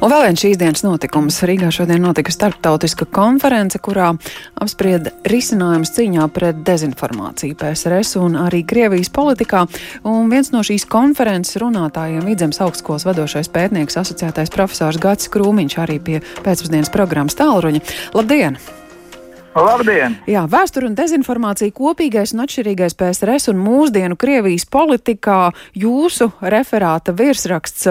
Un vēl viens šīs dienas notikums. Rīgā šodien notika starptautiska konference, kurā apsprieda risinājums cīņā pret dezinformāciju PSRS un arī Krievijas politikā. Un viens no šīs konferences runātājiem Vidzemes augstskolas vadošais pētnieks asociētais profesors Gats Krūmiņš arī pie pēcpusdienas programmas tālruņa. Labdien! Labdien! Jā, vēsture un dezinformācija kopīgais un atšķirīgais PSRS un mūsdienu Krievijas politikā jūsu referāta virsraksts.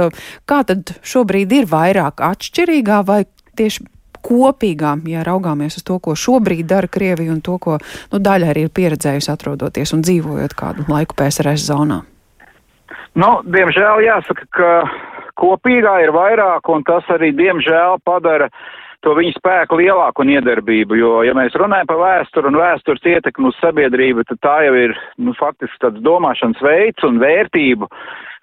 Kā tad šobrīd ir vairāk atšķirīgā vai tieši kopīgā, ja raugāmies uz to, ko šobrīd dara Krievija un to, ko nu, daļa arī ir pieredzējusi atrodoties un dzīvojot kādu laiku PSRS zonā? Nu, diemžēl jāsaka, ka kopīgā ir vairāk un tas arī diemžēl padara uh, to viņu spēku lielāku un iedarbību, jo, ja mēs runājam par vēsturu un vēstures ietekmi uz sabiedrību, tad tā jau ir, nu, faktiski tāds domāšanas veids un vērtību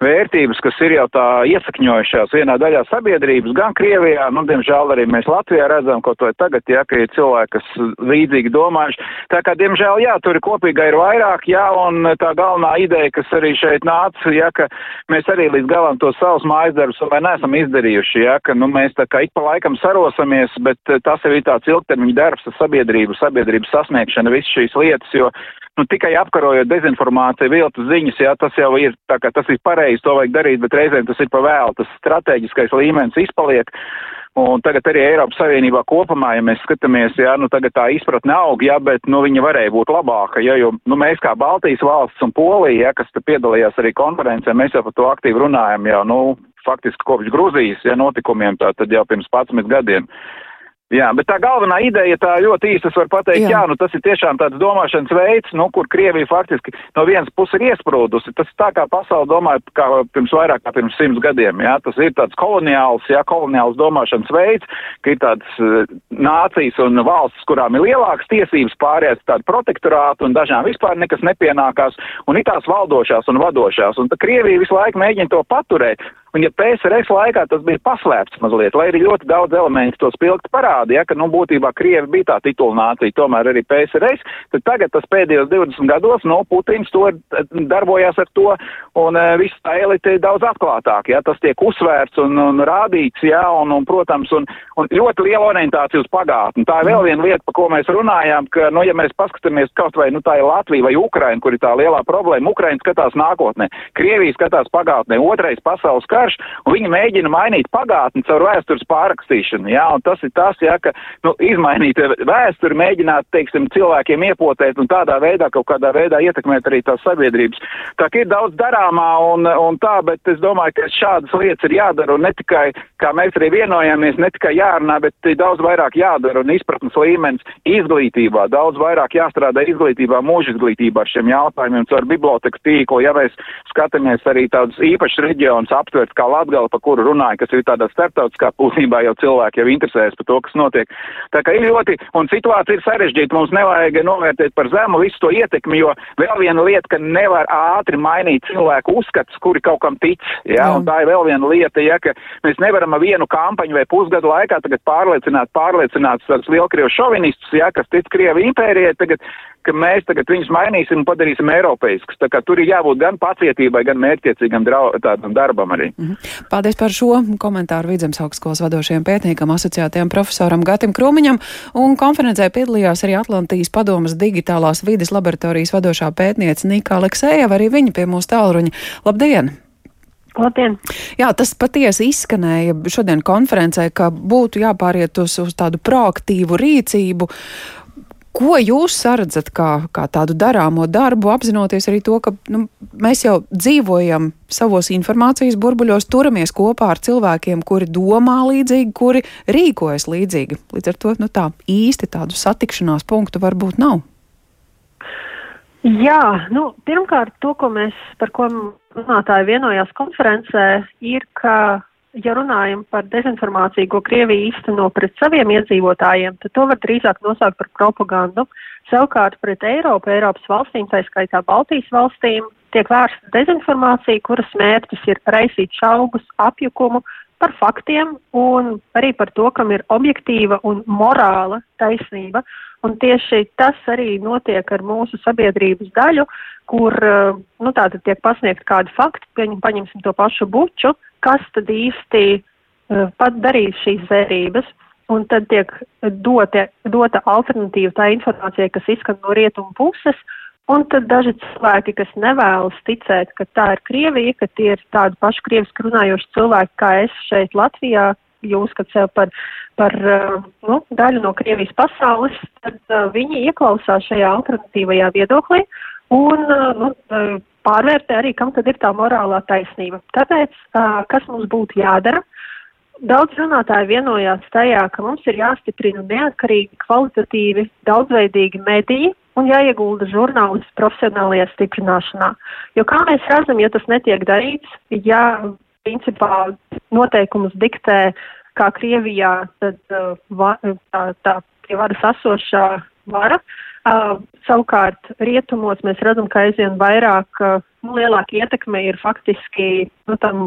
vērtības, kas ir jau tā iesakņojušās vienā daļā sabiedrības, gan Krievijā, nu, diemžēl arī mēs Latvijā redzam kaut vai tagad, ja, ka ir cilvēki, kas līdzīgi domājuši. Tā kā, diemžēl, jā, tur kopīgā ir vairāk, jā, un tā galvenā ideja, kas arī šeit nāca, ja, ka mēs arī līdz galam to savus mājas darbus vēl neesam izdarījuši, ja, ka, nu, mēs tā kā ik pa laikam sarosamies, bet tas ir tāds ilgtermiņa darbs, sabiedrību, sabiedrības sasniegšana, visas šīs lietas, jo nu, tikai apkarojot dezinformāciju, viltus ziņas, jā, tas jau ir, tā kā tas ir pareizi, to vajag darīt, bet reizēm tas ir pa vēlu, tas strateģiskais līmenis izpaliek. Un tagad arī Eiropas Savienībā kopumā, ja mēs skatāmies, jā, nu tagad tā izpratne aug, jā, bet, nu, viņa varēja būt labāka, jā, jo, nu, mēs kā Baltijas valsts un Polija, jā, kas te piedalījās arī konferencē, mēs jau par to aktīvi runājam, jā, nu, faktiski kopš Gruzijas, jā, notikumiem, tā tad jau pirms 11 gadiem. Jā, bet tā galvenā ideja, tā ļoti īsti es varu pateikt, jā. jā, nu tas ir tiešām tāds domāšanas veids, nu, kur Krievija faktiski no vienas puses ir iesprūdusi. Tas tā kā pasauli domāja kā pirms vairāk kā pirms simts gadiem, jā, tas ir tāds koloniāls, jā, koloniāls domāšanas veids, ka ir tādas uh, nācijas un valstis, kurām ir lielākas tiesības pārējās tādu protektorātu un dažām vispār nekas nepienākās, un ir tās valdošās un vadošās, un tā Krievija visu laiku mēģina to paturēt. Un ja PSRS laikā tas bija paslēpts mazliet, lai arī ļoti daudz elementu to spilgti parādīja, ja, ka, nu, būtībā Krievi bija tā titulnācija, tomēr arī PSRS, tad tagad tas pēdējos 20 gados, nu, Putins to darbojās ar to, un uh, viss tā elite ir daudz atklātāk, ja, tas tiek uzsvērts un, un rādīts, ja, un, un protams, un, un ļoti liela orientācija uz pagātni. Tā ir vēl viena lieta, par ko mēs runājām, ka, nu, ja mēs paskatāmies kaut vai, nu, tā ir Latvija vai Ukraina, kur ir tā lielā problēma, Ukraina skatās nākotnē, Krievija skatās pagātnē, otrais pasaules kārs karš, un viņi mēģina mainīt pagātni caur vēstures pārrakstīšanu. Jā, un tas ir tas, jā, ka nu, izmainīt vēsturi, mēģināt, teiksim, cilvēkiem iepotēt un tādā veidā kaut kādā veidā ietekmēt arī tās sabiedrības. Tā ir daudz darāmā un, un tā, bet es domāju, ka šādas lietas ir jādara un ne tikai, kā mēs arī vienojāmies, ne tikai jārunā, bet daudz vairāk jādara un izpratnes līmenis izglītībā, daudz vairāk jāstrādā izglītībā, mūža izglītībā ar šiem jautājumiem, caur biblioteku tīklu, ja mēs skatāmies arī tādus īpašus reģionus aptvert kā Latgala, pa kuru runāja, kas ir tādā starptautiskā būtībā jau cilvēki jau interesējas par to, kas notiek. Tā kā ir ļoti, un situācija ir sarežģīta, mums nevajag novērtēt par zemu visu to ietekmi, jo vēl viena lieta, ka nevar ātri mainīt cilvēku uzskats, kuri kaut kam tic, jā, un tā ir vēl viena lieta, ja, ka mēs nevaram ar vienu kampaņu vai pusgadu laikā tagad pārliecināt, pārliecināt tādus lielkrievu šovinistus, ja, kas tic Krievu impērijai, tagad ka mēs tagad viņus mainīsim un padarīsim eiropeiskus. Tā kā tur ir jābūt gan pacietībai, gan mērķiecīgam darbam arī. Mm -hmm. Paldies par šo komentāru Vidzemes augstskolas vadošajam pētniekam, asociētajam profesoram Gatim Krūmiņam, un konferencē piedalījās arī Atlantijas padomas digitālās vides laboratorijas vadošā pētniece Nika Aleksējeva, arī viņa pie mūsu tālruņa. Labdien! Labdien. Jā, tas patiesi izskanēja šodien konferencē, ka būtu jāpāriet uz, uz tādu proaktīvu rīcību. Ko jūs sardzat kā, kā tādu darāmo darbu, apzinoties arī to, ka nu, mēs jau dzīvojam savos informācijas burbuļos, turamies kopā ar cilvēkiem, kuri domā līdzīgi, kuri rīkojas līdzīgi. Līdz ar to nu, tā īsti tādu satikšanās punktu varbūt nav. Jā, nu, pirmkārt, to, ko mēs, par ko runātāji vienojās konferencē, ir, ka ja runājam par dezinformāciju, ko Krievija īsteno pret saviem iedzīvotājiem, tad to var drīzāk nosaukt par propagandu. Savukārt pret Eiropu, Eiropas valstīm, tā skaitā Baltijas valstīm, tiek vērsta dezinformācija, kuras mērķis ir raisīt šaubas, apjukumu par faktiem un arī par to, kam ir objektīva un morāla taisnība. Un tieši tas arī notiek ar mūsu sabiedrības daļu, kur nu, tātad tiek pasniegt kādi fakti, paņemsim to pašu buču, kas tad īsti pat darīt šīs zvērības, un tad tiek dote, dota alternatīva tā informācija, kas izskan no rietumu puses, un tad daži cilvēki, kas nevēlas ticēt, ka tā ir Krievija, ka tie ir tādi paši krieviski runājoši cilvēki kā es šeit Latvijā, kad sev par, par nu, daļu no Krievijas pasaules, tad uh, viņi ieklausās šajā alternatīvajā viedoklī un nu, pārvērtē arī, kam tad ir tā morālā taisnība. Tāpēc, kas mums būtu jādara? Daudz runātāji vienojās tajā, ka mums ir jāstiprina neatkarīgi, kvalitatīvi, daudzveidīgi mediji un jāiegulda žurnālistu profesionālajā stiprināšanā. Jo, kā mēs redzam, ja tas netiek darīts, ja principā noteikumus diktē kā Krievijā, tad va, tā, tā pie varas esošā vara, Uh, savukārt rietumos mēs redzam, ka aizvien vairāk, uh, nu, lielāka ietekme ir faktiski nu, tam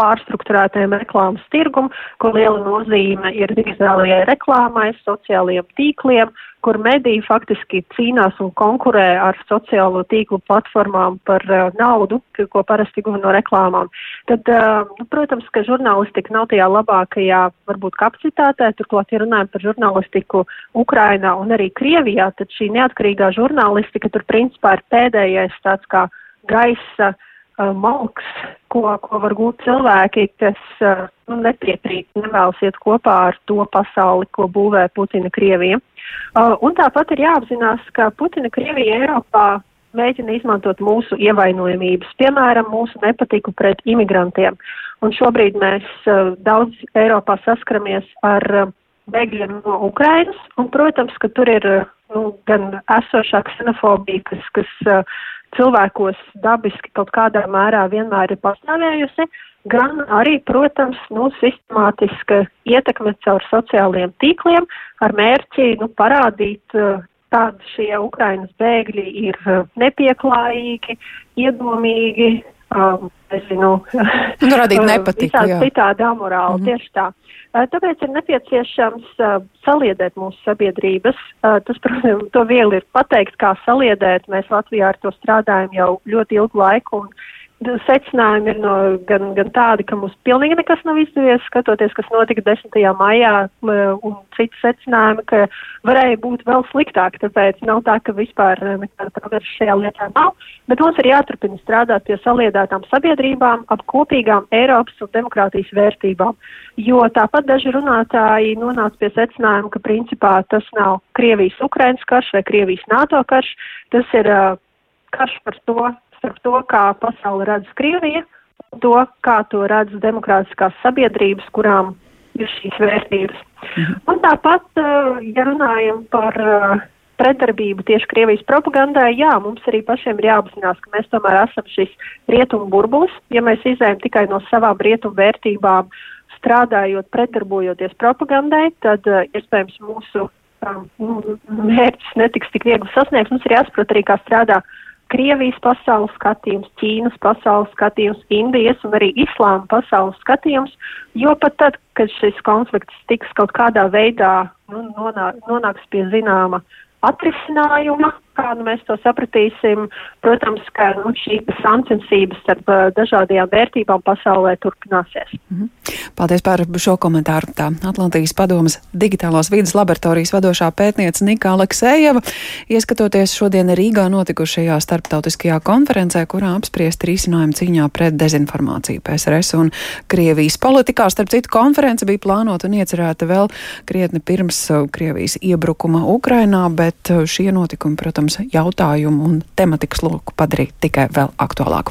pārstruktūrētajam reklāmas tirgum, ko liela nozīme ir digitālajai reklāmai, sociālajiem tīkliem, kur mediji faktiski cīnās un konkurē ar sociālo tīklu platformām par uh, naudu, ko parasti guva no reklāmām. Tad, uh, nu, protams, ka žurnālistika nav tajā labākajā, varbūt, kapacitātē, turklāt, ja runājam par žurnālistiku Ukrainā un arī Krievijā, tad šī neatkarīgā žurnālistika tur principā ir pēdējais tāds kā gaisa uh, malks, ko, ko var gūt cilvēki, kas uh, nu, nepiekrīt, nevēlas iet kopā ar to pasauli, ko būvē Putina Krievija. Uh, un tāpat ir jāapzinās, ka Putina Krievija Eiropā mēģina izmantot mūsu ievainojamības, piemēram, mūsu nepatiku pret imigrantiem. Un šobrīd mēs uh, daudz Eiropā saskaramies ar uh, bēgļiem no Ukrainas, un, protams, ka tur ir nu, gan esošā ksenofobija, kas, kas uh, cilvēkos dabiski kaut kādā mērā vienmēr ir pastāvējusi, gan arī, protams, nu, sistemātiska ietekme caur sociālajiem tīkliem ar mērķi nu, parādīt, kādi šie Ukrainas bēgļi ir nepieklājīgi, iedomīgi, um, nezinu, nu, radīt nepatiku. Visādi citādi amorāli, mm -hmm. tieši tā. Tāpēc ir nepieciešams uh, saliedēt mūsu sabiedrības. Uh, tas, protams, to viegli ir pateikt, kā saliedēt. Mēs Latvijā ar to strādājam jau ļoti ilgu laiku. Un, secinājumi ir no, gan, gan tādi, ka mums pilnīgi nekas nav izdevies, skatoties, kas notika 10. maijā, un citi secinājumi, ka varēja būt vēl sliktāk, tāpēc nav tā, ka vispār nekāda progresa šajā lietā nav, bet mums ir jāturpina strādāt pie saliedētām sabiedrībām, ap kopīgām Eiropas un demokrātijas vērtībām, jo tāpat daži runātāji nonāca pie secinājuma, ka principā tas nav Krievijas-Ukrainas karš vai Krievijas-NATO karš, tas ir uh, karš par to, starp to, kā pasauli redz Krievija, un to, kā to redz demokrātiskās sabiedrības, kurām ir šīs vērtības. Mhm. Un tāpat, eh, ja runājam par eh, pretdarbību tieši Krievijas propagandai, jā, mums arī pašiem ir jāapzinās, ka mēs tomēr esam šis rietumu burbulis. Ja mēs izējam tikai no savām rietumu vērtībām, strādājot, pretdarbojoties propagandai, tad uh, iespējams mūsu um, mērķis netiks tik viegli sasniegts. Mums ir jāsaprot arī, kā strādā Krievijas pasaules skatījums, Ķīnas pasaules skatījums, Indijas un arī Islāma pasaules skatījums, jo pat tad, kad šis konflikts tiks kaut kādā veidā nu, nonā, nonāks pie zināma atrisinājuma, kā nu mēs to sapratīsim, protams, ka nu, šī sāncensības starp uh, dažādajām vērtībām pasaulē turpināsies. Mm -hmm. Paldies par šo komentāru. Tā Atlantijas padomas digitālās vidas laboratorijas vadošā pētniece Nika Aleksējeva, ieskatoties šodien Rīgā notikušajā starptautiskajā konferencē, kurā apspriest risinājumu cīņā pret dezinformāciju PSRS un Krievijas politikā. Starp citu, konference bija plānota un iecerēta vēl krietni pirms Krievijas iebrukuma Ukrainā, bet šie notikumi, protams, protams, jautājumu un tematikas loku padarīt tikai vēl aktuālāku.